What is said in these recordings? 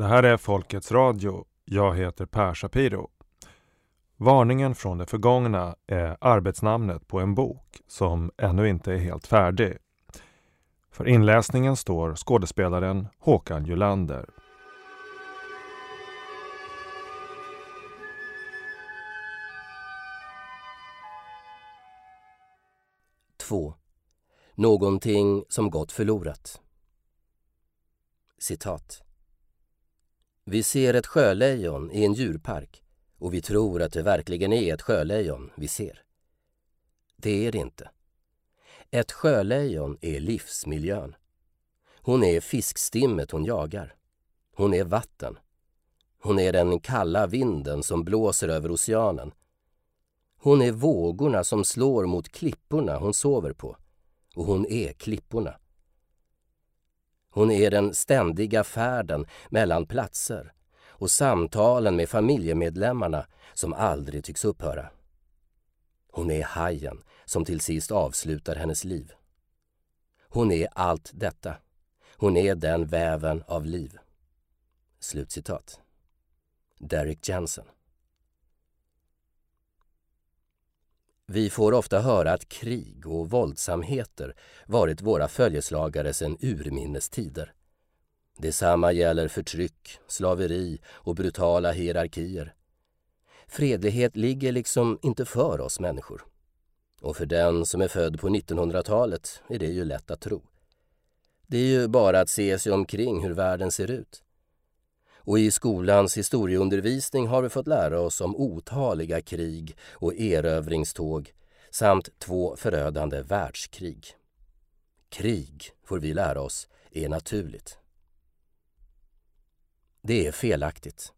Det här är Folkets Radio. Jag heter Per Shapiro. Varningen från det förgångna är arbetsnamnet på en bok som ännu inte är helt färdig. För inläsningen står skådespelaren Håkan Julander. Två. Någonting som gått förlorat. Citat. Vi ser ett sjölejon i en djurpark och vi tror att det verkligen är ett sjölejon vi ser. Det är det inte. Ett sjölejon är livsmiljön. Hon är fiskstimmet hon jagar. Hon är vatten. Hon är den kalla vinden som blåser över oceanen. Hon är vågorna som slår mot klipporna hon sover på. Och hon är klipporna. Hon är den ständiga färden mellan platser och samtalen med familjemedlemmarna som aldrig tycks upphöra. Hon är hajen som till sist avslutar hennes liv. Hon är allt detta. Hon är den väven av liv. Slutcitat. Derek Jensen. Vi får ofta höra att krig och våldsamheter varit våra följeslagare sedan urminnes tider. Detsamma gäller förtryck, slaveri och brutala hierarkier. Fredlighet ligger liksom inte för oss människor. Och för den som är född på 1900-talet är det ju lätt att tro. Det är ju bara att se sig omkring hur världen ser ut. Och i skolans historieundervisning har vi fått lära oss om otaliga krig och erövringståg samt två förödande världskrig. Krig, får vi lära oss, är naturligt. Det är felaktigt.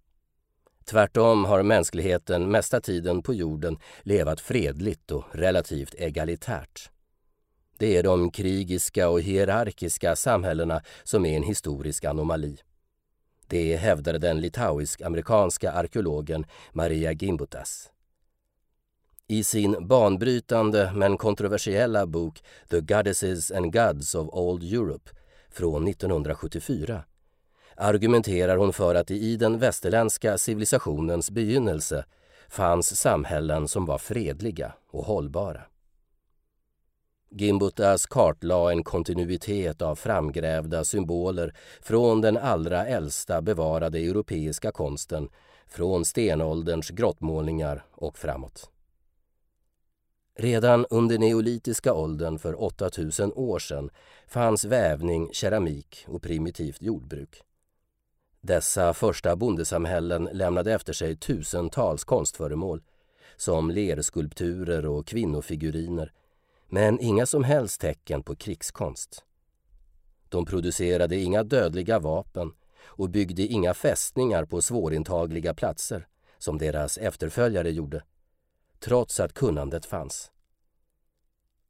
Tvärtom har mänskligheten mesta tiden på jorden levat fredligt och relativt egalitärt. Det är de krigiska och hierarkiska samhällena som är en historisk anomali. Det hävdade den litauisk-amerikanska arkeologen Maria Gimbutas. I sin banbrytande men kontroversiella bok The Goddesses and Gods of Old Europe från 1974 argumenterar hon för att det i den västerländska civilisationens begynnelse fanns samhällen som var fredliga och hållbara. Gimbutas kartlade en kontinuitet av framgrävda symboler från den allra äldsta bevarade europeiska konsten, från stenålderns grottmålningar och framåt. Redan under neolitiska åldern för 8000 år sedan fanns vävning, keramik och primitivt jordbruk. Dessa första bondesamhällen lämnade efter sig tusentals konstföremål som lerskulpturer och kvinnofiguriner men inga som helst tecken på krigskonst. De producerade inga dödliga vapen och byggde inga fästningar på svårintagliga platser som deras efterföljare gjorde, trots att kunnandet fanns.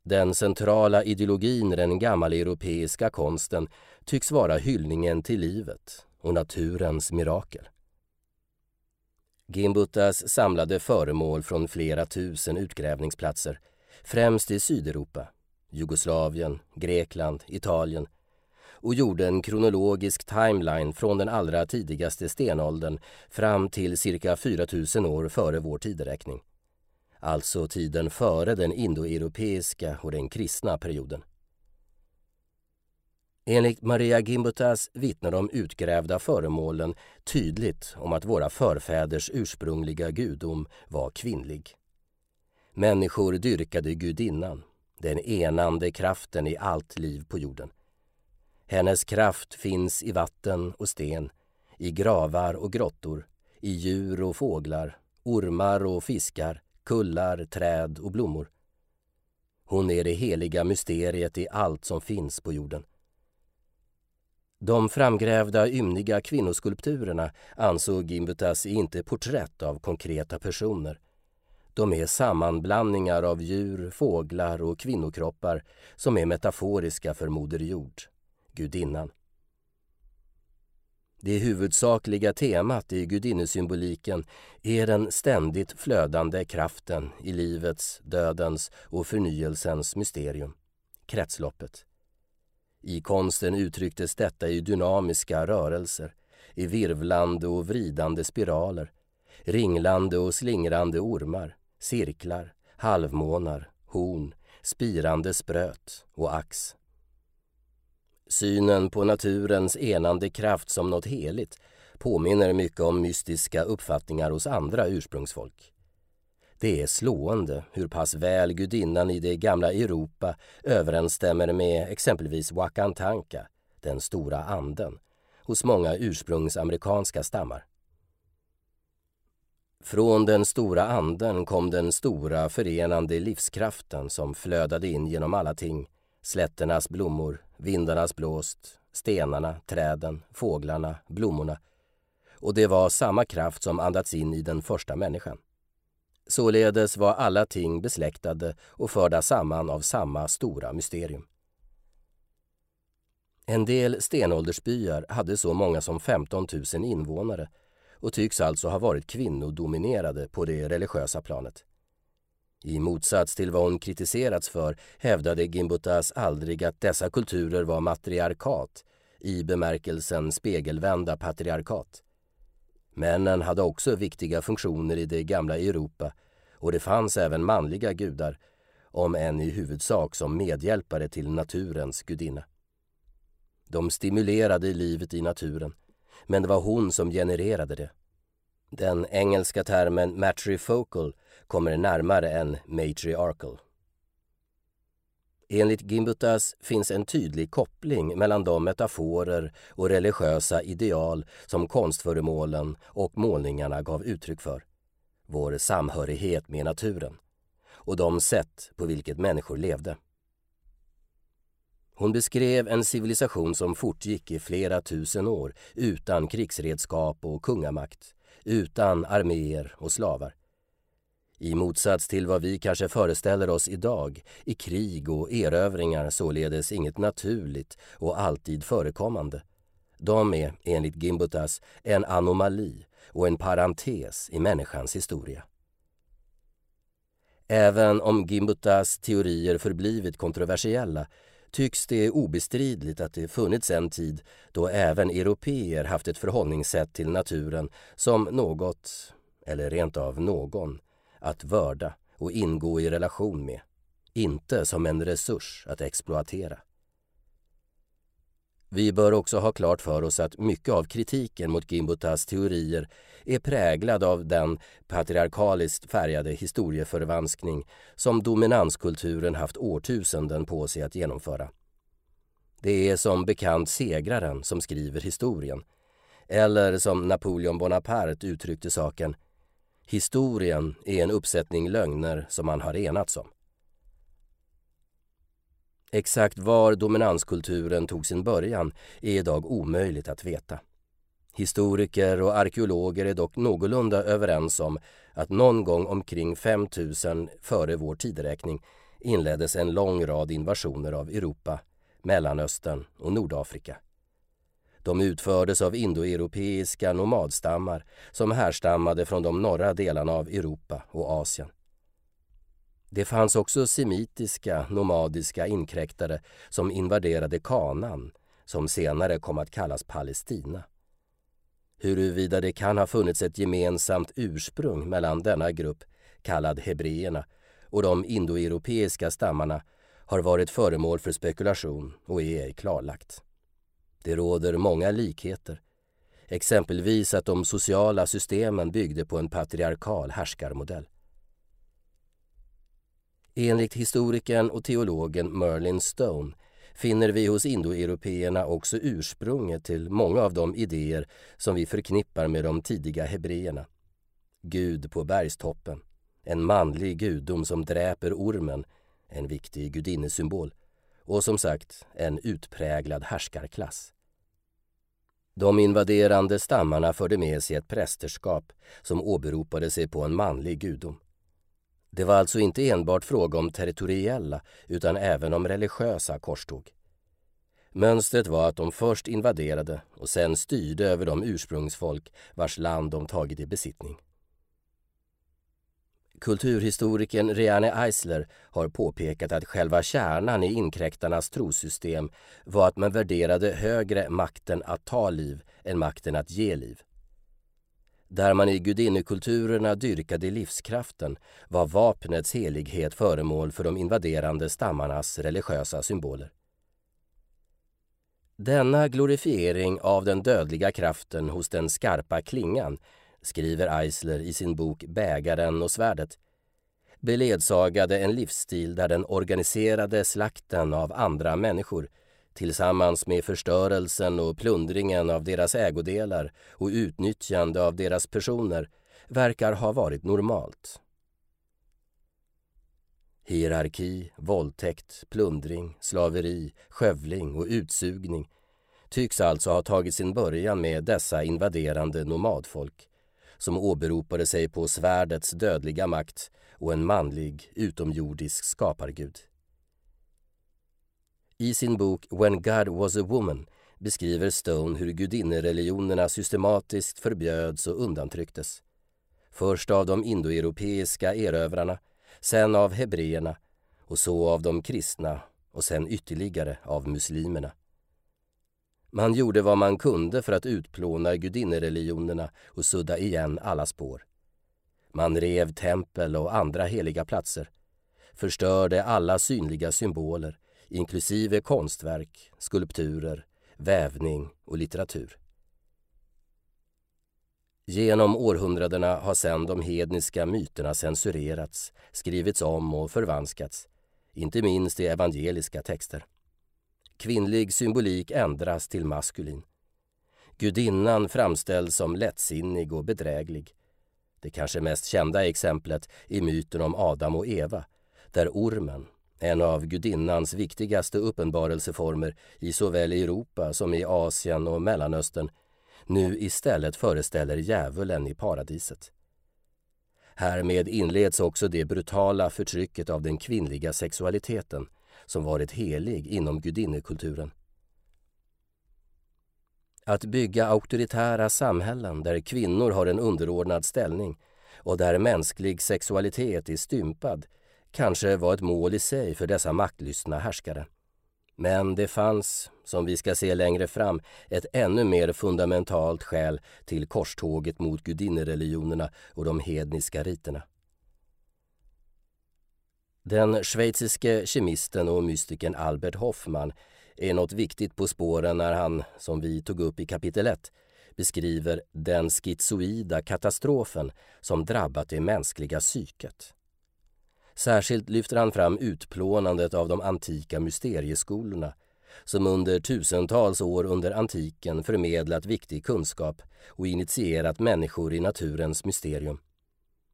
Den centrala ideologin i den gammaleuropeiska konsten tycks vara hyllningen till livet och naturens mirakel. Gimbutas samlade föremål från flera tusen utgrävningsplatser främst i Sydeuropa, Jugoslavien, Grekland, Italien och gjorde en kronologisk timeline från den allra tidigaste stenåldern fram till cirka 4000 år före vår tideräkning. Alltså tiden före den indoeuropeiska och den kristna perioden. Enligt Maria Gimbutas vittnar de utgrävda föremålen tydligt om att våra förfäders ursprungliga gudom var kvinnlig. Människor dyrkade gudinnan, den enande kraften i allt liv på jorden. Hennes kraft finns i vatten och sten, i gravar och grottor, i djur och fåglar, ormar och fiskar, kullar, träd och blommor. Hon är det heliga mysteriet i allt som finns på jorden. De framgrävda ymniga kvinnoskulpturerna ansåg Gimbutas inte porträtt av konkreta personer de är sammanblandningar av djur, fåglar och kvinnokroppar som är metaforiska för Moder Jord, gudinnan. Det huvudsakliga temat i gudinnesymboliken är den ständigt flödande kraften i livets, dödens och förnyelsens mysterium, kretsloppet. I konsten uttrycktes detta i dynamiska rörelser, i virvlande och vridande spiraler, ringlande och slingrande ormar, cirklar, halvmånar, horn, spirande spröt och ax. Synen på naturens enande kraft som något heligt påminner mycket om mystiska uppfattningar hos andra ursprungsfolk. Det är slående hur pass väl gudinnan i det gamla Europa överensstämmer med exempelvis Wakantanka, den stora anden, hos många ursprungsamerikanska stammar. Från den stora anden kom den stora förenande livskraften som flödade in genom alla ting, slätternas blommor, vindarnas blåst, stenarna, träden, fåglarna, blommorna. Och det var samma kraft som andats in i den första människan. Således var alla ting besläktade och förda samman av samma stora mysterium. En del stenåldersbyar hade så många som 15 000 invånare och tycks alltså ha varit kvinnodominerade på det religiösa planet. I motsats till vad hon kritiserats för hävdade Gimbutas aldrig att dessa kulturer var matriarkat i bemärkelsen spegelvända patriarkat. Männen hade också viktiga funktioner i det gamla Europa och det fanns även manliga gudar, om än i huvudsak som medhjälpare till naturens gudinna. De stimulerade livet i naturen, men det var hon som genererade det. Den engelska termen matrifocal kommer närmare än matriarchal. Enligt Gimbutas finns en tydlig koppling mellan de metaforer och religiösa ideal som konstföremålen och målningarna gav uttryck för. Vår samhörighet med naturen och de sätt på vilket människor levde. Hon beskrev en civilisation som fortgick i flera tusen år utan krigsredskap och kungamakt, utan arméer och slavar. I motsats till vad vi kanske föreställer oss idag är krig och erövringar således inget naturligt och alltid förekommande. De är, enligt Gimbutas, en anomali och en parentes i människans historia. Även om Gimbutas teorier förblivit kontroversiella tycks det obestridligt att det funnits en tid då även europeer haft ett förhållningssätt till naturen som något, eller rent av någon, att vörda och ingå i relation med, inte som en resurs att exploatera. Vi bör också ha klart för oss att mycket av kritiken mot Gimbutas teorier är präglad av den patriarkaliskt färgade historieförvanskning som dominanskulturen haft årtusenden på sig att genomföra. Det är som bekant segraren som skriver historien. Eller som Napoleon Bonaparte uttryckte saken, historien är en uppsättning lögner som man har enats om. Exakt var dominanskulturen tog sin början är idag omöjligt att veta. Historiker och arkeologer är dock någorlunda överens om att någon gång omkring 5000 före vår tideräkning inleddes en lång rad invasioner av Europa, Mellanöstern och Nordafrika. De utfördes av indoeuropeiska nomadstammar som härstammade från de norra delarna av Europa och Asien. Det fanns också semitiska, nomadiska inkräktare som invaderade Kanan, som senare kom att kallas Palestina. Huruvida det kan ha funnits ett gemensamt ursprung mellan denna grupp, kallad hebreerna, och de indoeuropeiska stammarna har varit föremål för spekulation och är ej klarlagt. Det råder många likheter, exempelvis att de sociala systemen byggde på en patriarkal härskarmodell. Enligt historikern och teologen Merlin Stone finner vi hos indoeuropeerna också ursprunget till många av de idéer som vi förknippar med de tidiga hebreerna. Gud på bergstoppen, en manlig gudom som dräper ormen, en viktig gudinnesymbol, och som sagt en utpräglad härskarklass. De invaderande stammarna förde med sig ett prästerskap som åberopade sig på en manlig gudom. Det var alltså inte enbart fråga om territoriella utan även om religiösa korståg. Mönstret var att de först invaderade och sen styrde över de ursprungsfolk vars land de tagit i besittning. Kulturhistorikern Reane Eisler har påpekat att själva kärnan i inkräktarnas trosystem var att man värderade högre makten att ta liv än makten att ge liv. Där man i gudinnekulturerna dyrkade livskraften var vapnets helighet föremål för de invaderande stammarnas religiösa symboler. Denna glorifiering av den dödliga kraften hos den skarpa klingan, skriver Eisler i sin bok Bägaren och svärdet, beledsagade en livsstil där den organiserade slakten av andra människor tillsammans med förstörelsen och plundringen av deras ägodelar och utnyttjande av deras personer verkar ha varit normalt. Hierarki, våldtäkt, plundring, slaveri, skövling och utsugning tycks alltså ha tagit sin början med dessa invaderande nomadfolk som åberopade sig på svärdets dödliga makt och en manlig, utomjordisk skapargud. I sin bok When God was a woman beskriver Stone hur gudinnereligionerna systematiskt förbjöds och undantrycktes. Först av de indoeuropeiska erövrarna, sen av hebreerna och så av de kristna och sen ytterligare av muslimerna. Man gjorde vad man kunde för att utplåna gudinnereligionerna och sudda igen alla spår. Man rev tempel och andra heliga platser, förstörde alla synliga symboler, inklusive konstverk, skulpturer, vävning och litteratur. Genom århundradena har sedan de hedniska myterna censurerats, skrivits om och förvanskats, inte minst i evangeliska texter. Kvinnlig symbolik ändras till maskulin. Gudinnan framställs som lättsinnig och bedräglig. Det kanske mest kända exemplet är myten om Adam och Eva, där ormen, en av gudinnans viktigaste uppenbarelseformer i såväl Europa som i Asien och Mellanöstern, nu istället föreställer djävulen i paradiset. Härmed inleds också det brutala förtrycket av den kvinnliga sexualiteten som varit helig inom gudinnekulturen. Att bygga auktoritära samhällen där kvinnor har en underordnad ställning och där mänsklig sexualitet är stympad kanske var ett mål i sig för dessa maktlystna härskare. Men det fanns, som vi ska se längre fram, ett ännu mer fundamentalt skäl till korståget mot gudinnereligionerna och de hedniska riterna. Den schweiziske kemisten och mystikern Albert Hoffman är något viktigt på spåren när han, som vi tog upp i kapitel 1, beskriver den schizoida katastrofen som drabbat det mänskliga psyket. Särskilt lyfter han fram utplånandet av de antika mysterieskolorna som under tusentals år under antiken förmedlat viktig kunskap och initierat människor i naturens mysterium.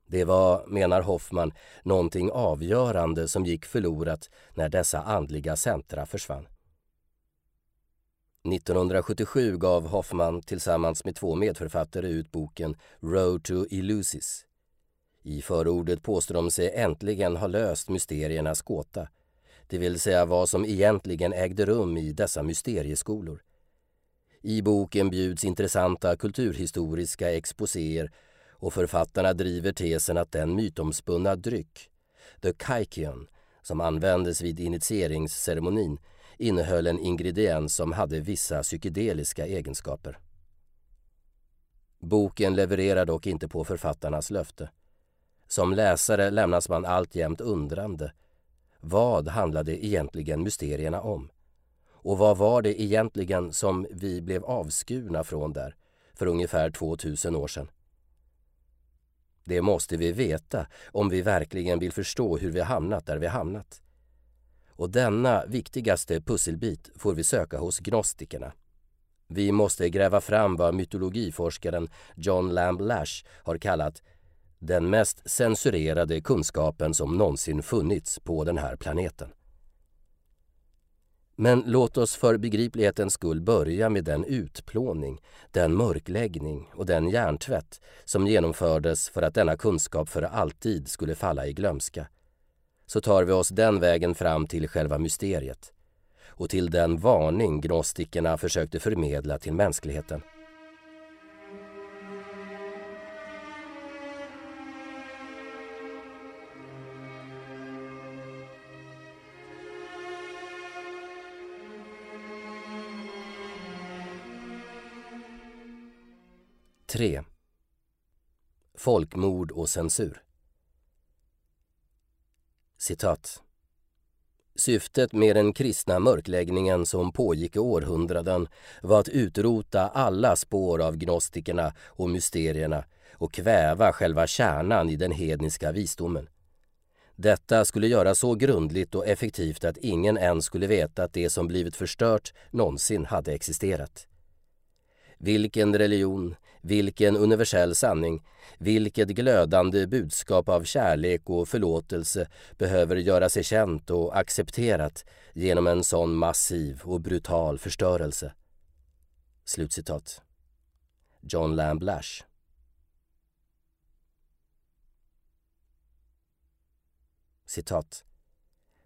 Det var, menar Hoffman, någonting avgörande som gick förlorat när dessa andliga centra försvann. 1977 gav Hoffman tillsammans med två medförfattare ut boken Road to Illusis. I förordet påstår de sig äntligen ha löst mysteriernas gåta, det vill säga vad som egentligen ägde rum i dessa mysterieskolor. I boken bjuds intressanta kulturhistoriska exposéer och författarna driver tesen att den mytomspunna dryck, the kaikion, som användes vid initieringsceremonin innehöll en ingrediens som hade vissa psykedeliska egenskaper. Boken levererar dock inte på författarnas löfte. Som läsare lämnas man alltjämt undrande. Vad handlade egentligen mysterierna om? Och vad var det egentligen som vi blev avskurna från där för ungefär 2000 år sedan? Det måste vi veta om vi verkligen vill förstå hur vi hamnat där vi hamnat. Och denna viktigaste pusselbit får vi söka hos gnostikerna. Vi måste gräva fram vad mytologiforskaren John Lamb Lash har kallat den mest censurerade kunskapen som någonsin funnits på den här planeten. Men låt oss för begriplighetens skull börja med den utplåning, den mörkläggning och den hjärntvätt som genomfördes för att denna kunskap för alltid skulle falla i glömska. Så tar vi oss den vägen fram till själva mysteriet och till den varning gnostikerna försökte förmedla till mänskligheten. 3. Folkmord och censur. Citat. Syftet med den kristna mörkläggningen som pågick i århundraden var att utrota alla spår av gnostikerna och mysterierna och kväva själva kärnan i den hedniska visdomen. Detta skulle göras så grundligt och effektivt att ingen ens skulle veta att det som blivit förstört någonsin hade existerat. Vilken religion, vilken universell sanning, vilket glödande budskap av kärlek och förlåtelse behöver göra sig känt och accepterat genom en sån massiv och brutal förstörelse. Slutcitat. John Lamb Lash Citat.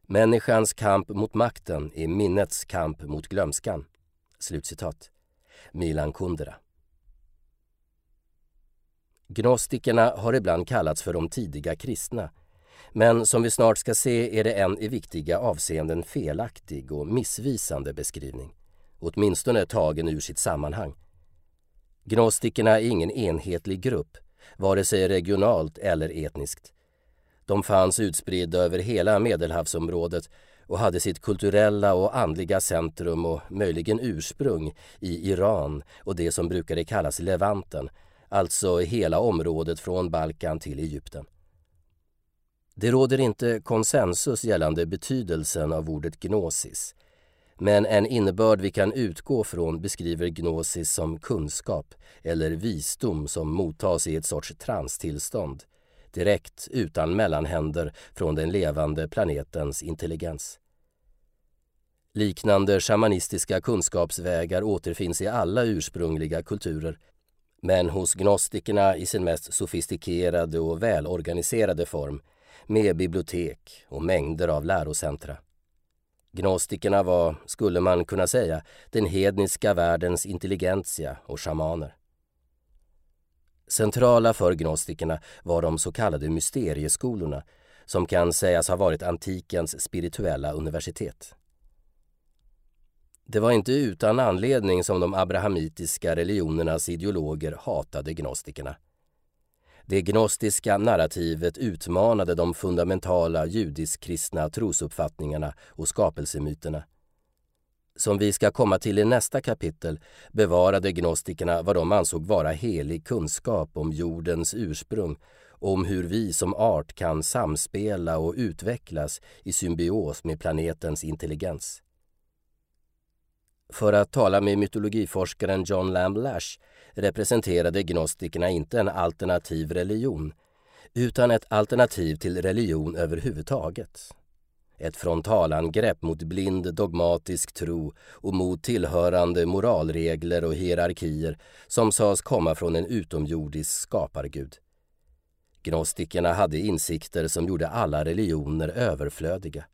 Människans kamp mot makten är minnets kamp mot glömskan. Slutcitat. Milan Kundera. Gnostikerna har ibland kallats för de tidiga kristna. Men som vi snart ska se är det en i viktiga avseenden felaktig och missvisande beskrivning. Åtminstone tagen ur sitt sammanhang. Gnostikerna är ingen enhetlig grupp, vare sig regionalt eller etniskt. De fanns utspridda över hela Medelhavsområdet och hade sitt kulturella och andliga centrum och möjligen ursprung i Iran och det som brukade kallas Levanten, alltså hela området från Balkan till Egypten. Det råder inte konsensus gällande betydelsen av ordet gnosis, men en innebörd vi kan utgå från beskriver gnosis som kunskap eller visdom som mottas i ett sorts transtillstånd direkt utan mellanhänder från den levande planetens intelligens. Liknande shamanistiska kunskapsvägar återfinns i alla ursprungliga kulturer men hos gnostikerna i sin mest sofistikerade och välorganiserade form med bibliotek och mängder av lärocentra. Gnostikerna var, skulle man kunna säga, den hedniska världens intelligentia och shamaner. Centrala för gnostikerna var de så kallade mysterieskolorna som kan sägas ha varit antikens spirituella universitet. Det var inte utan anledning som de abrahamitiska religionernas ideologer hatade gnostikerna. Det gnostiska narrativet utmanade de fundamentala judisk-kristna trosuppfattningarna och skapelsemyterna. Som vi ska komma till i nästa kapitel bevarade gnostikerna vad de ansåg vara helig kunskap om jordens ursprung och om hur vi som art kan samspela och utvecklas i symbios med planetens intelligens. För att tala med mytologiforskaren John Lamb Lash representerade gnostikerna inte en alternativ religion utan ett alternativ till religion överhuvudtaget. Ett frontalangrepp mot blind dogmatisk tro och mot tillhörande moralregler och hierarkier som sades komma från en utomjordisk skapargud. Gnostikerna hade insikter som gjorde alla religioner överflödiga.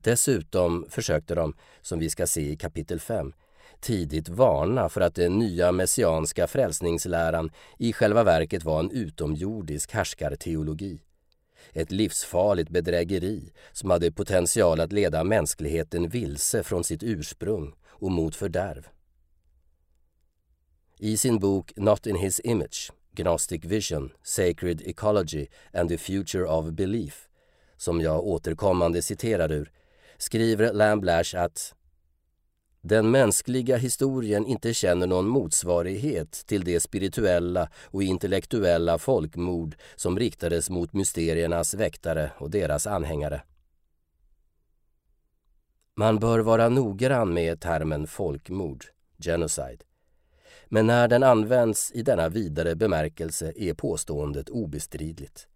Dessutom försökte de, som vi ska se i kapitel 5, tidigt varna för att den nya messianska frälsningsläran i själva verket var en utomjordisk härskarteologi. Ett livsfarligt bedrägeri som hade potential att leda mänskligheten vilse från sitt ursprung och mot fördärv. I sin bok Not in his image, Gnostic Vision, Sacred Ecology and the Future of Belief, som jag återkommande citerar ur, skriver Lamblash att den mänskliga historien inte känner någon motsvarighet till det spirituella och intellektuella folkmord som riktades mot mysteriernas väktare och deras anhängare. Man bör vara noggrann med termen folkmord, genocide. Men när den används i denna vidare bemärkelse är påståendet obestridligt.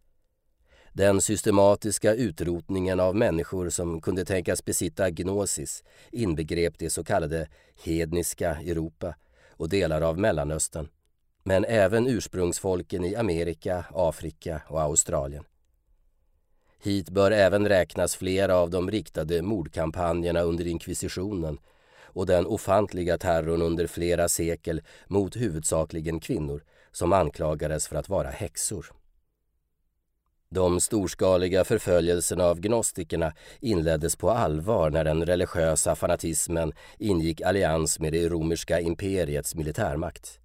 Den systematiska utrotningen av människor som kunde tänkas besitta gnosis inbegrep det så kallade hedniska Europa och delar av Mellanöstern, men även ursprungsfolken i Amerika, Afrika och Australien. Hit bör även räknas flera av de riktade mordkampanjerna under inkvisitionen och den ofantliga terrorn under flera sekel mot huvudsakligen kvinnor som anklagades för att vara häxor. De storskaliga förföljelserna av gnostikerna inleddes på allvar när den religiösa fanatismen ingick allians med det romerska imperiets militärmakt.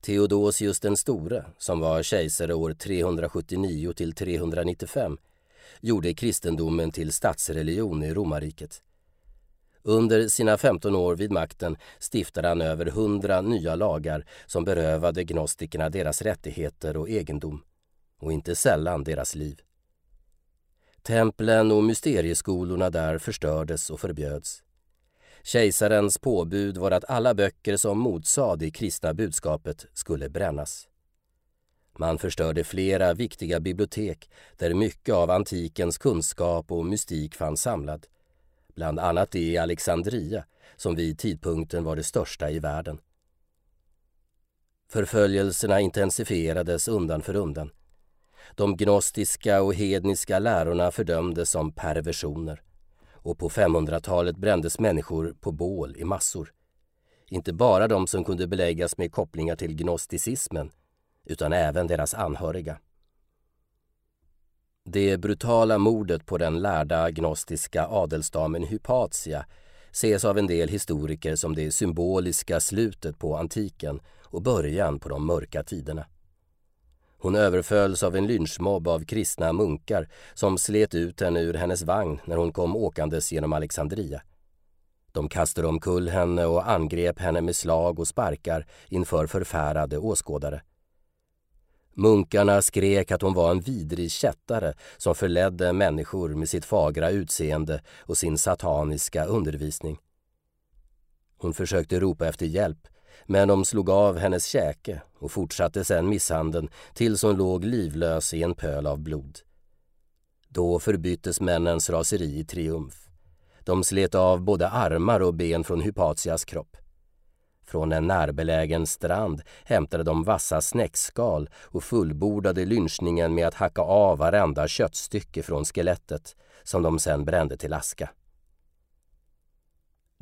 Theodosius den store, som var kejsare år 379 till 395, gjorde kristendomen till statsreligion i romarriket. Under sina 15 år vid makten stiftade han över 100 nya lagar som berövade gnostikerna deras rättigheter och egendom, och inte sällan deras liv. Templen och mysterieskolorna där förstördes och förbjöds. Kejsarens påbud var att alla böcker som motsade det kristna budskapet skulle brännas. Man förstörde flera viktiga bibliotek där mycket av antikens kunskap och mystik fanns samlad. Bland annat det i Alexandria, som vid tidpunkten var det största i världen. Förföljelserna intensifierades undan för undan. De gnostiska och hedniska lärorna fördömdes som perversioner och på 500-talet brändes människor på bål i massor. Inte bara de som kunde beläggas med kopplingar till gnosticismen utan även deras anhöriga. Det brutala mordet på den lärda gnostiska adelsdamen Hypatia ses av en del historiker som det symboliska slutet på antiken och början på de mörka tiderna. Hon överfölls av en lynchmobb av kristna munkar som slet ut henne ur hennes vagn när hon kom åkandes genom Alexandria. De kastade omkull henne och angrep henne med slag och sparkar inför förfärade åskådare. Munkarna skrek att hon var en vidrig kättare som förledde människor med sitt fagra utseende och sin sataniska undervisning. Hon försökte ropa efter hjälp men de slog av hennes käke och fortsatte sedan misshandeln tills hon låg livlös i en pöl av blod. Då förbyttes männens raseri i triumf. De slet av både armar och ben från Hypatias kropp. Från en närbelägen strand hämtade de vassa snäckskal och fullbordade lynchningen med att hacka av varenda köttstycke från skelettet som de sedan brände till aska.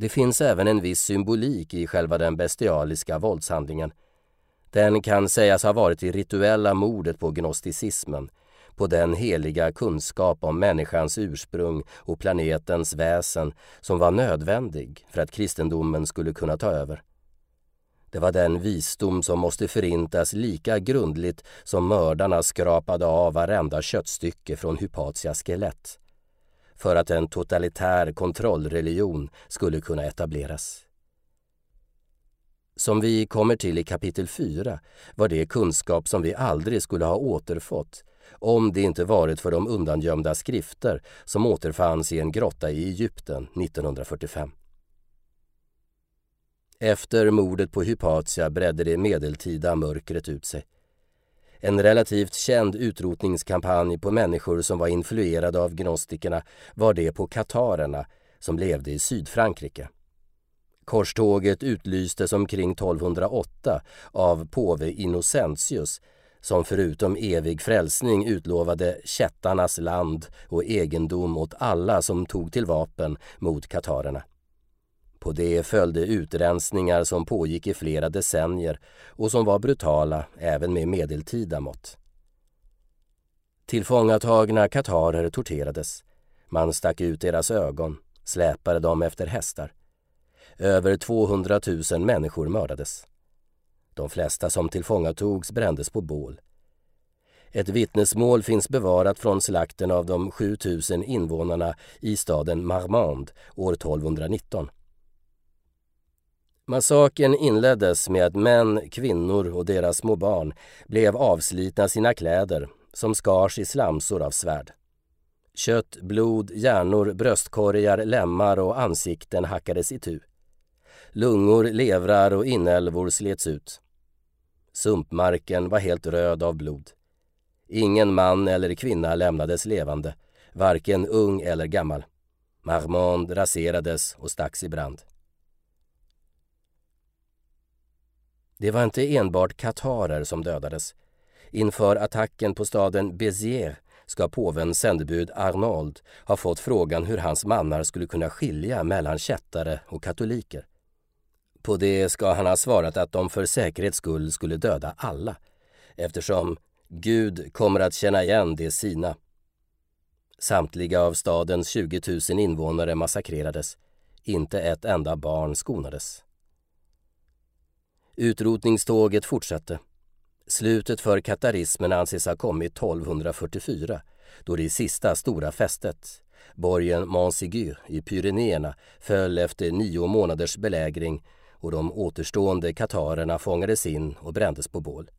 Det finns även en viss symbolik i själva den bestialiska våldshandlingen. Den kan sägas ha varit det rituella mordet på gnosticismen, på den heliga kunskap om människans ursprung och planetens väsen som var nödvändig för att kristendomen skulle kunna ta över. Det var den visdom som måste förintas lika grundligt som mördarna skrapade av varenda köttstycke från Hypatias skelett för att en totalitär kontrollreligion skulle kunna etableras. Som vi kommer till i kapitel 4 var det kunskap som vi aldrig skulle ha återfått om det inte varit för de undangömda skrifter som återfanns i en grotta i Egypten 1945. Efter mordet på Hypatia bredde det medeltida mörkret ut sig. En relativt känd utrotningskampanj på människor som var influerade av gnostikerna var det på katarerna som levde i Sydfrankrike. Korståget utlystes omkring 1208 av påve Innocentius som förutom evig frälsning utlovade kättarnas land och egendom åt alla som tog till vapen mot katarerna. På det följde utrensningar som pågick i flera decennier och som var brutala även med medeltida mått. Tillfångatagna katarer torterades. Man stack ut deras ögon, släpade dem efter hästar. Över 200 000 människor mördades. De flesta som tillfångatogs brändes på bål. Ett vittnesmål finns bevarat från slakten av de 7 000 invånarna i staden Marmande år 1219. Massakern inleddes med att män, kvinnor och deras små barn blev avslitna sina kläder som skars i slamsor av svärd. Kött, blod, hjärnor, bröstkorgar, lemmar och ansikten hackades itu. Lungor, levrar och inälvor slets ut. Sumpmarken var helt röd av blod. Ingen man eller kvinna lämnades levande, varken ung eller gammal. Marmond raserades och stacks i brand. Det var inte enbart katarer som dödades. Inför attacken på staden Béziers ska påvens sändebud Arnold ha fått frågan hur hans mannar skulle kunna skilja mellan kättare och katoliker. På det ska han ha svarat att de för säkerhets skull skulle döda alla eftersom Gud kommer att känna igen det sina. Samtliga av stadens 20 000 invånare massakrerades. Inte ett enda barn skonades. Utrotningståget fortsatte. Slutet för katarismen anses ha kommit 1244 då det sista stora fästet, borgen Mansigur i Pyrenéerna, föll efter nio månaders belägring och de återstående katarerna fångades in och brändes på bål.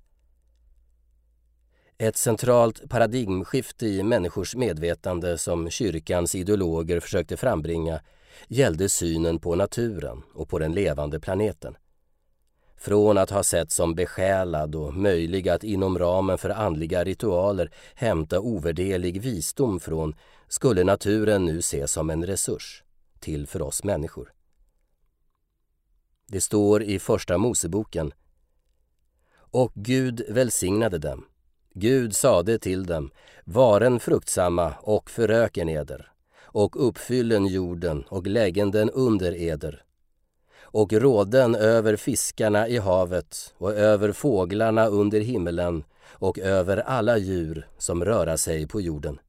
Ett centralt paradigmskifte i människors medvetande som kyrkans ideologer försökte frambringa gällde synen på naturen och på den levande planeten. Från att ha sett som besjälad och möjlig att inom ramen för andliga ritualer hämta ovärderlig visdom från skulle naturen nu ses som en resurs till för oss människor. Det står i Första Moseboken Och Gud välsignade dem. Gud sade till dem, varen fruktsamma och föröken eder och uppfyllen jorden och läggen den under eder och råden över fiskarna i havet och över fåglarna under himmelen och över alla djur som röra sig på jorden.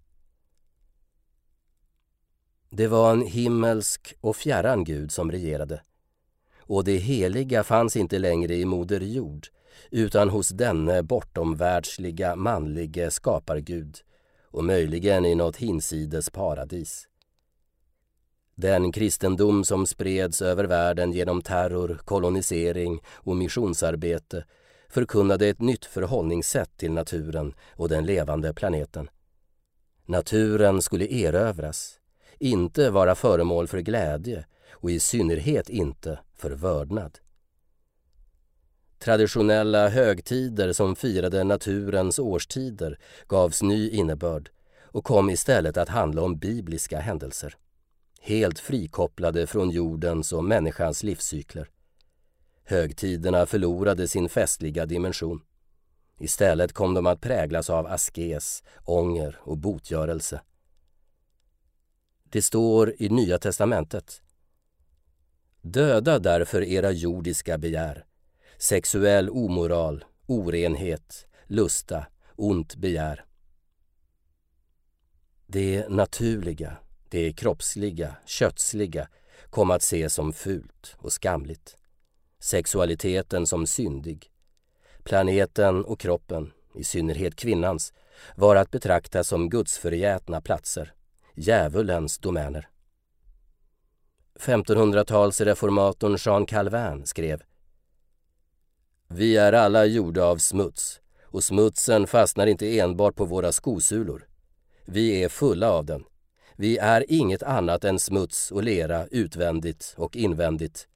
Det var en himmelsk och fjärran Gud som regerade och det heliga fanns inte längre i Moder Jord utan hos denne bortomvärldsliga manlige skapargud och möjligen i något hinsides paradis. Den kristendom som spreds över världen genom terror, kolonisering och missionsarbete förkunnade ett nytt förhållningssätt till naturen och den levande planeten. Naturen skulle erövras, inte vara föremål för glädje och i synnerhet inte för vördnad. Traditionella högtider som firade naturens årstider gavs ny innebörd och kom istället att handla om bibliska händelser helt frikopplade från jordens och människans livscykler. Högtiderna förlorade sin festliga dimension. Istället kom de att präglas av askes, ånger och botgörelse. Det står i Nya testamentet. Döda därför era jordiska begär, sexuell omoral, orenhet, lusta, ont begär. Det naturliga det kroppsliga, kötsliga kom att ses som fult och skamligt. Sexualiteten som syndig. Planeten och kroppen, i synnerhet kvinnans, var att betrakta som gudsförgätna platser, djävulens domäner. 1500-talsreformatorn Jean Calvin skrev Vi är alla gjorda av smuts och smutsen fastnar inte enbart på våra skosulor. Vi är fulla av den vi är inget annat än smuts och lera utvändigt och invändigt.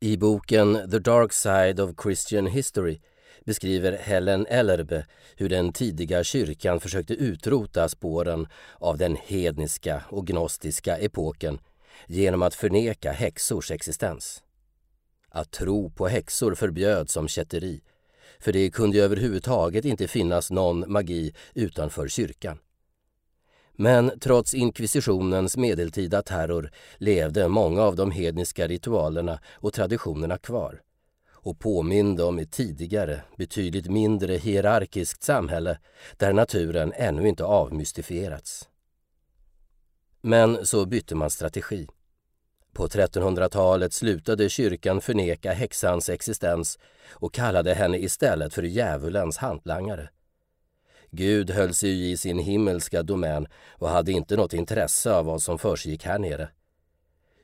I boken The Dark Side of Christian History beskriver Helen Ellerbe hur den tidiga kyrkan försökte utrota spåren av den hedniska och gnostiska epoken genom att förneka häxors existens. Att tro på häxor förbjöds som kätteri, för det kunde överhuvudtaget inte finnas någon magi utanför kyrkan. Men trots inkvisitionens medeltida terror levde många av de hedniska ritualerna och traditionerna kvar och påminde om ett tidigare, betydligt mindre hierarkiskt samhälle där naturen ännu inte avmystifierats. Men så bytte man strategi. På 1300-talet slutade kyrkan förneka häxans existens och kallade henne istället för djävulens hantlangare. Gud höll sig i sin himmelska domän och hade inte något intresse av vad som försiggick här nere.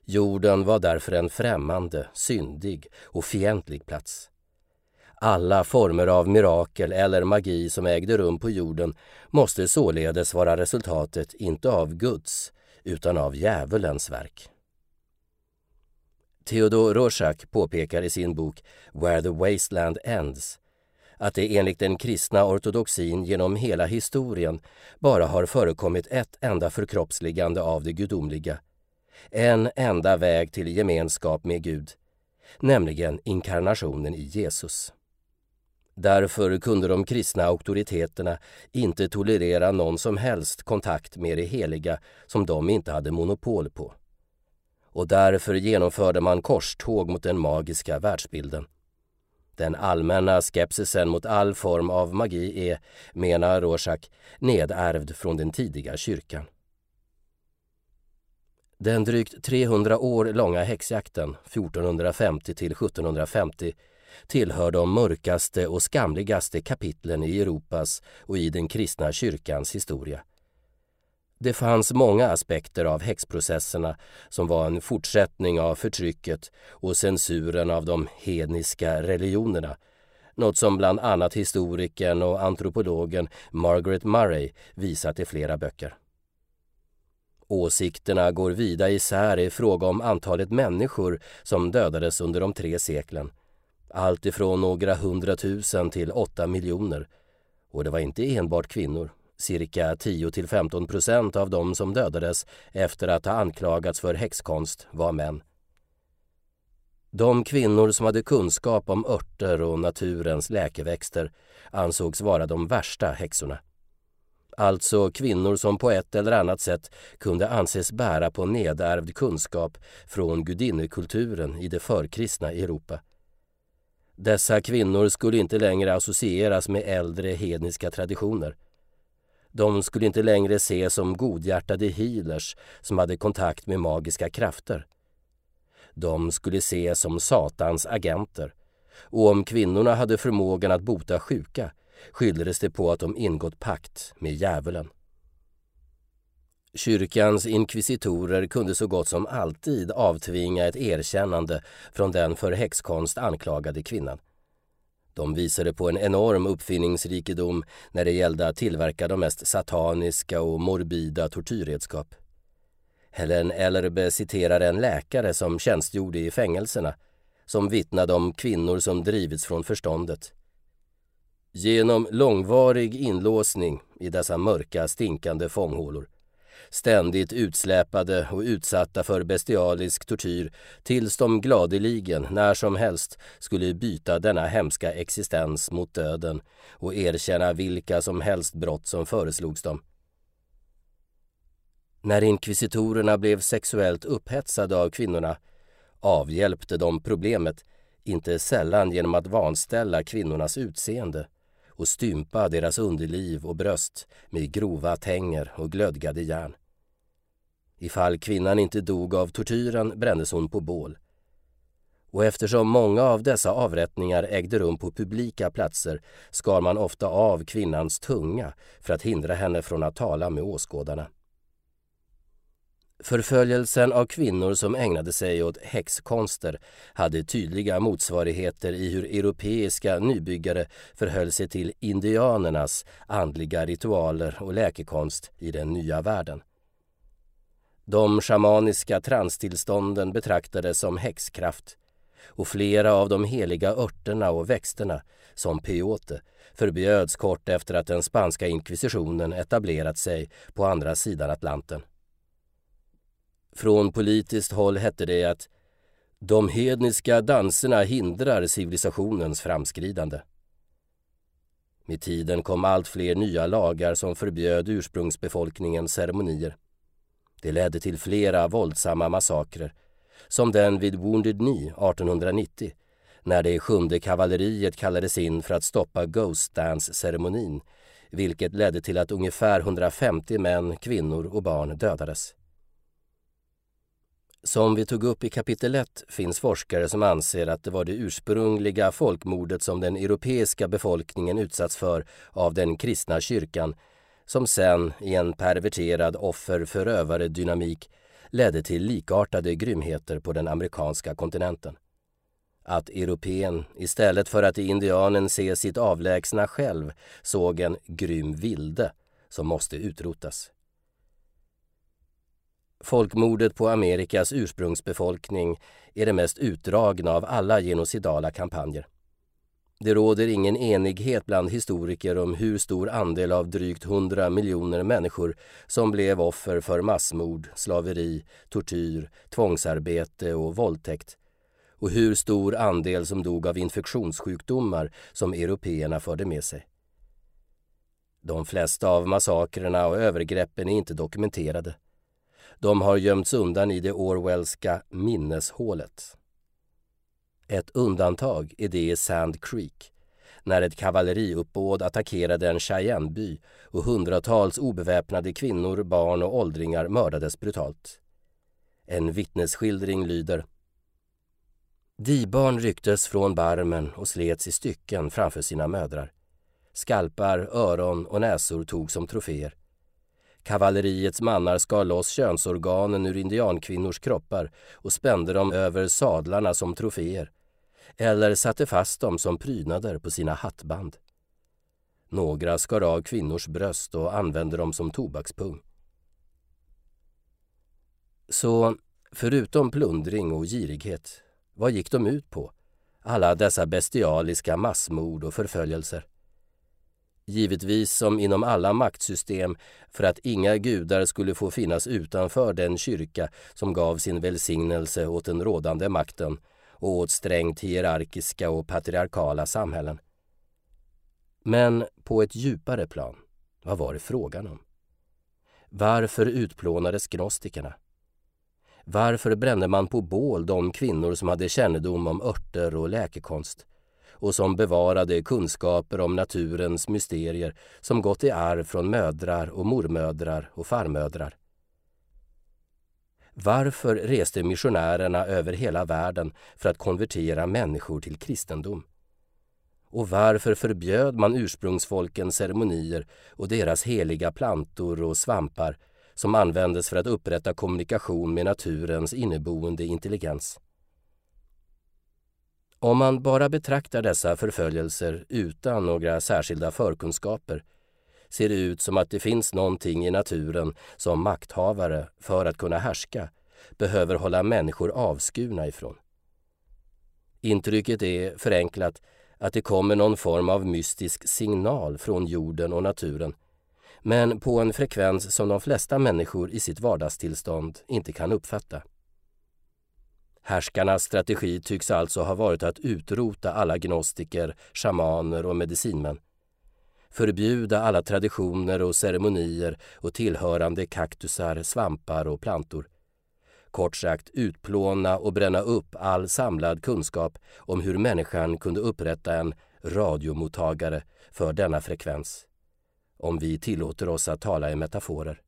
Jorden var därför en främmande, syndig och fientlig plats. Alla former av mirakel eller magi som ägde rum på jorden måste således vara resultatet inte av Guds utan av djävulens verk. Theodor Rorschach påpekar i sin bok Where the Wasteland Ends att det enligt den kristna ortodoxin genom hela historien bara har förekommit ett enda förkroppsligande av det gudomliga. En enda väg till gemenskap med Gud, nämligen inkarnationen i Jesus. Därför kunde de kristna auktoriteterna inte tolerera någon som helst kontakt med det heliga som de inte hade monopol på. Och därför genomförde man korståg mot den magiska världsbilden. Den allmänna skepsisen mot all form av magi är, menar Rorschach, nedärvd från den tidiga kyrkan. Den drygt 300 år långa häxjakten 1450 till 1750 tillhör de mörkaste och skamligaste kapitlen i Europas och i den kristna kyrkans historia. Det fanns många aspekter av häxprocesserna som var en fortsättning av förtrycket och censuren av de hedniska religionerna något som bland annat historikern och antropologen Margaret Murray visat i flera böcker. Åsikterna går vida isär i fråga om antalet människor som dödades under de tre seklen. Allt ifrån några hundratusen till åtta miljoner. Och det var inte enbart kvinnor. Cirka 10 15 procent av de som dödades efter att ha anklagats för häxkonst var män. De kvinnor som hade kunskap om örter och naturens läkeväxter ansågs vara de värsta häxorna. Alltså kvinnor som på ett eller annat sätt kunde anses bära på nedärvd kunskap från gudinnekulturen i det förkristna Europa. Dessa kvinnor skulle inte längre associeras med äldre hedniska traditioner. De skulle inte längre ses som godhjärtade healers som hade kontakt med magiska krafter. De skulle ses som Satans agenter och om kvinnorna hade förmågan att bota sjuka skylldes det på att de ingått pakt med djävulen. Kyrkans inkvisitorer kunde så gott som alltid avtvinga ett erkännande från den för häxkonst anklagade kvinnan. De visade på en enorm uppfinningsrikedom när det gällde att tillverka de mest sataniska och morbida tortyrredskap. Helen Ellerbe citerar en läkare som tjänstgjorde i fängelserna som vittnade om kvinnor som drivits från förståndet. Genom långvarig inlåsning i dessa mörka, stinkande fånghålor ständigt utsläpade och utsatta för bestialisk tortyr tills de gladeligen, när som helst, skulle byta denna hemska existens mot döden och erkänna vilka som helst brott som föreslogs dem. När inkvisitorerna blev sexuellt upphetsade av kvinnorna avhjälpte de problemet, inte sällan genom att vanställa kvinnornas utseende och stympa deras underliv och bröst med grova tänger och glödgade järn. Ifall kvinnan inte dog av tortyren brändes hon på bål. Och eftersom många av dessa avrättningar ägde rum på publika platser skar man ofta av kvinnans tunga för att hindra henne från att tala med åskådarna. Förföljelsen av kvinnor som ägnade sig åt häxkonster hade tydliga motsvarigheter i hur europeiska nybyggare förhöll sig till indianernas andliga ritualer och läkekonst i den nya världen. De shamaniska transtillstånden betraktades som häxkraft och flera av de heliga örterna och växterna, som peyote, förbjöds kort efter att den spanska inkvisitionen etablerat sig på andra sidan Atlanten. Från politiskt håll hette det att de hedniska danserna hindrar civilisationens framskridande. Med tiden kom allt fler nya lagar som förbjöd ursprungsbefolkningens ceremonier. Det ledde till flera våldsamma massakrer, som den vid Wounded Knee 1890 när det sjunde kavalleriet kallades in för att stoppa Ghost Dance-ceremonin vilket ledde till att ungefär 150 män, kvinnor och barn dödades. Som vi tog upp i kapitel 1 finns forskare som anser att det var det ursprungliga folkmordet som den europeiska befolkningen utsatts för av den kristna kyrkan som sen i en perverterad offer-förövare-dynamik ledde till likartade grymheter på den amerikanska kontinenten. Att europeen, istället för att i indianen se sitt avlägsna själv, såg en grym vilde som måste utrotas. Folkmordet på Amerikas ursprungsbefolkning är det mest utdragna av alla genocidala kampanjer. Det råder ingen enighet bland historiker om hur stor andel av drygt 100 miljoner människor som blev offer för massmord, slaveri, tortyr, tvångsarbete och våldtäkt och hur stor andel som dog av infektionssjukdomar som européerna förde med sig. De flesta av massakrerna och övergreppen är inte dokumenterade. De har gömts undan i det Orwellska minneshålet. Ett undantag är det i Sand Creek när ett kavalleriuppbåd attackerade en Cheyenneby och hundratals obeväpnade kvinnor, barn och åldringar mördades brutalt. En vittnesskildring lyder Dibarn rycktes från barmen och slets i stycken framför sina mödrar. Skalpar, öron och näsor togs som troféer. Kavalleriets mannar skar loss könsorganen ur indiankvinnors kroppar och spände dem över sadlarna som troféer eller satte fast dem som prydnader på sina hattband. Några skar av kvinnors bröst och använde dem som tobakspung. Så förutom plundring och girighet, vad gick de ut på? Alla dessa bestialiska massmord och förföljelser. Givetvis som inom alla maktsystem för att inga gudar skulle få finnas utanför den kyrka som gav sin välsignelse åt den rådande makten och åt strängt hierarkiska och patriarkala samhällen. Men på ett djupare plan, vad var det frågan om? Varför utplånades gnostikerna? Varför brände man på bål de kvinnor som hade kännedom om örter och läkekonst och som bevarade kunskaper om naturens mysterier som gått i arv från mödrar och mormödrar och farmödrar? Varför reste missionärerna över hela världen för att konvertera människor till kristendom? Och varför förbjöd man ursprungsfolkens ceremonier och deras heliga plantor och svampar som användes för att upprätta kommunikation med naturens inneboende intelligens? Om man bara betraktar dessa förföljelser utan några särskilda förkunskaper ser det ut som att det finns någonting i naturen som makthavare, för att kunna härska, behöver hålla människor avskurna ifrån. Intrycket är, förenklat, att det kommer någon form av mystisk signal från jorden och naturen men på en frekvens som de flesta människor i sitt vardagstillstånd inte kan uppfatta. Härskarnas strategi tycks alltså ha varit att utrota alla gnostiker, shamaner och medicinmän förbjuda alla traditioner och ceremonier och tillhörande kaktusar, svampar och plantor. Kort sagt utplåna och bränna upp all samlad kunskap om hur människan kunde upprätta en radiomottagare för denna frekvens. Om vi tillåter oss att tala i metaforer.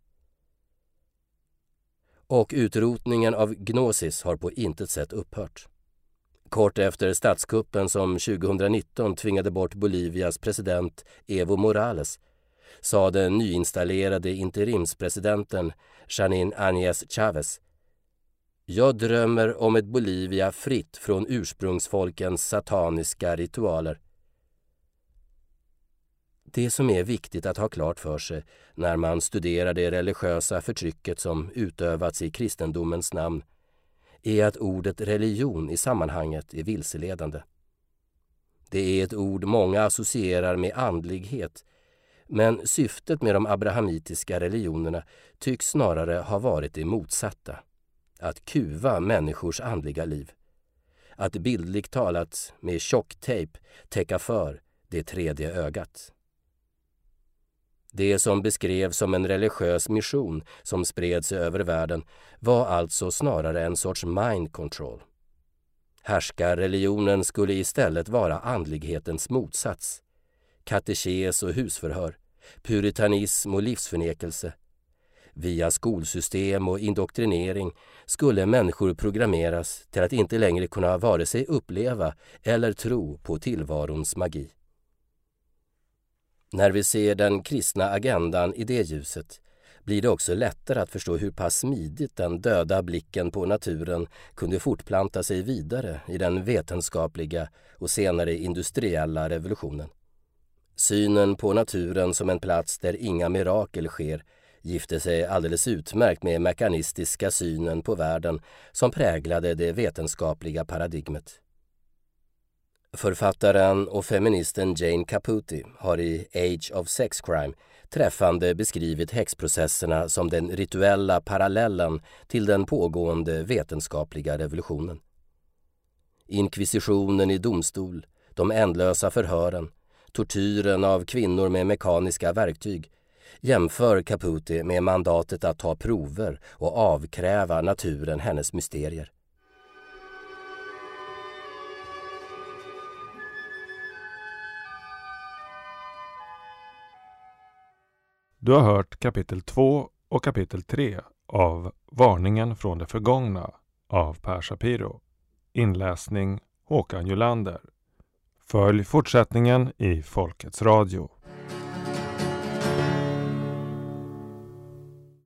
Och utrotningen av gnosis har på intet sätt upphört. Kort efter statskuppen som 2019 tvingade bort Bolivias president Evo Morales sa den nyinstallerade interimspresidenten Janine Áñez Chávez jag drömmer om ett Bolivia fritt från ursprungsfolkens sataniska ritualer. Det som är viktigt att ha klart för sig när man studerar det religiösa förtrycket som utövats i kristendomens namn är att ordet religion i sammanhanget är vilseledande. Det är ett ord många associerar med andlighet men syftet med de abrahamitiska religionerna tycks snarare ha varit det motsatta. Att kuva människors andliga liv. Att bildligt talat med tjocktejp täcka för det tredje ögat. Det som beskrevs som en religiös mission som spred sig över världen var alltså snarare en sorts mind control. Härskarreligionen skulle istället vara andlighetens motsats. Katekes och husförhör, puritanism och livsförnekelse. Via skolsystem och indoktrinering skulle människor programmeras till att inte längre kunna vare sig uppleva eller tro på tillvarons magi. När vi ser den kristna agendan i det ljuset blir det också lättare att förstå hur pass smidigt den döda blicken på naturen kunde fortplanta sig vidare i den vetenskapliga och senare industriella revolutionen. Synen på naturen som en plats där inga mirakel sker gifte sig alldeles utmärkt med mekanistiska synen på världen som präglade det vetenskapliga paradigmet. Författaren och feministen Jane Caputi har i Age of Sex Crime träffande beskrivit häxprocesserna som den rituella parallellen till den pågående vetenskapliga revolutionen. Inkvisitionen i domstol, de ändlösa förhören, tortyren av kvinnor med mekaniska verktyg jämför Caputi med mandatet att ta prover och avkräva naturen hennes mysterier. Du har hört kapitel 2 och kapitel 3 av Varningen från det förgångna av Per Shapiro. Inläsning Håkan Julander. Följ fortsättningen i Folkets Radio.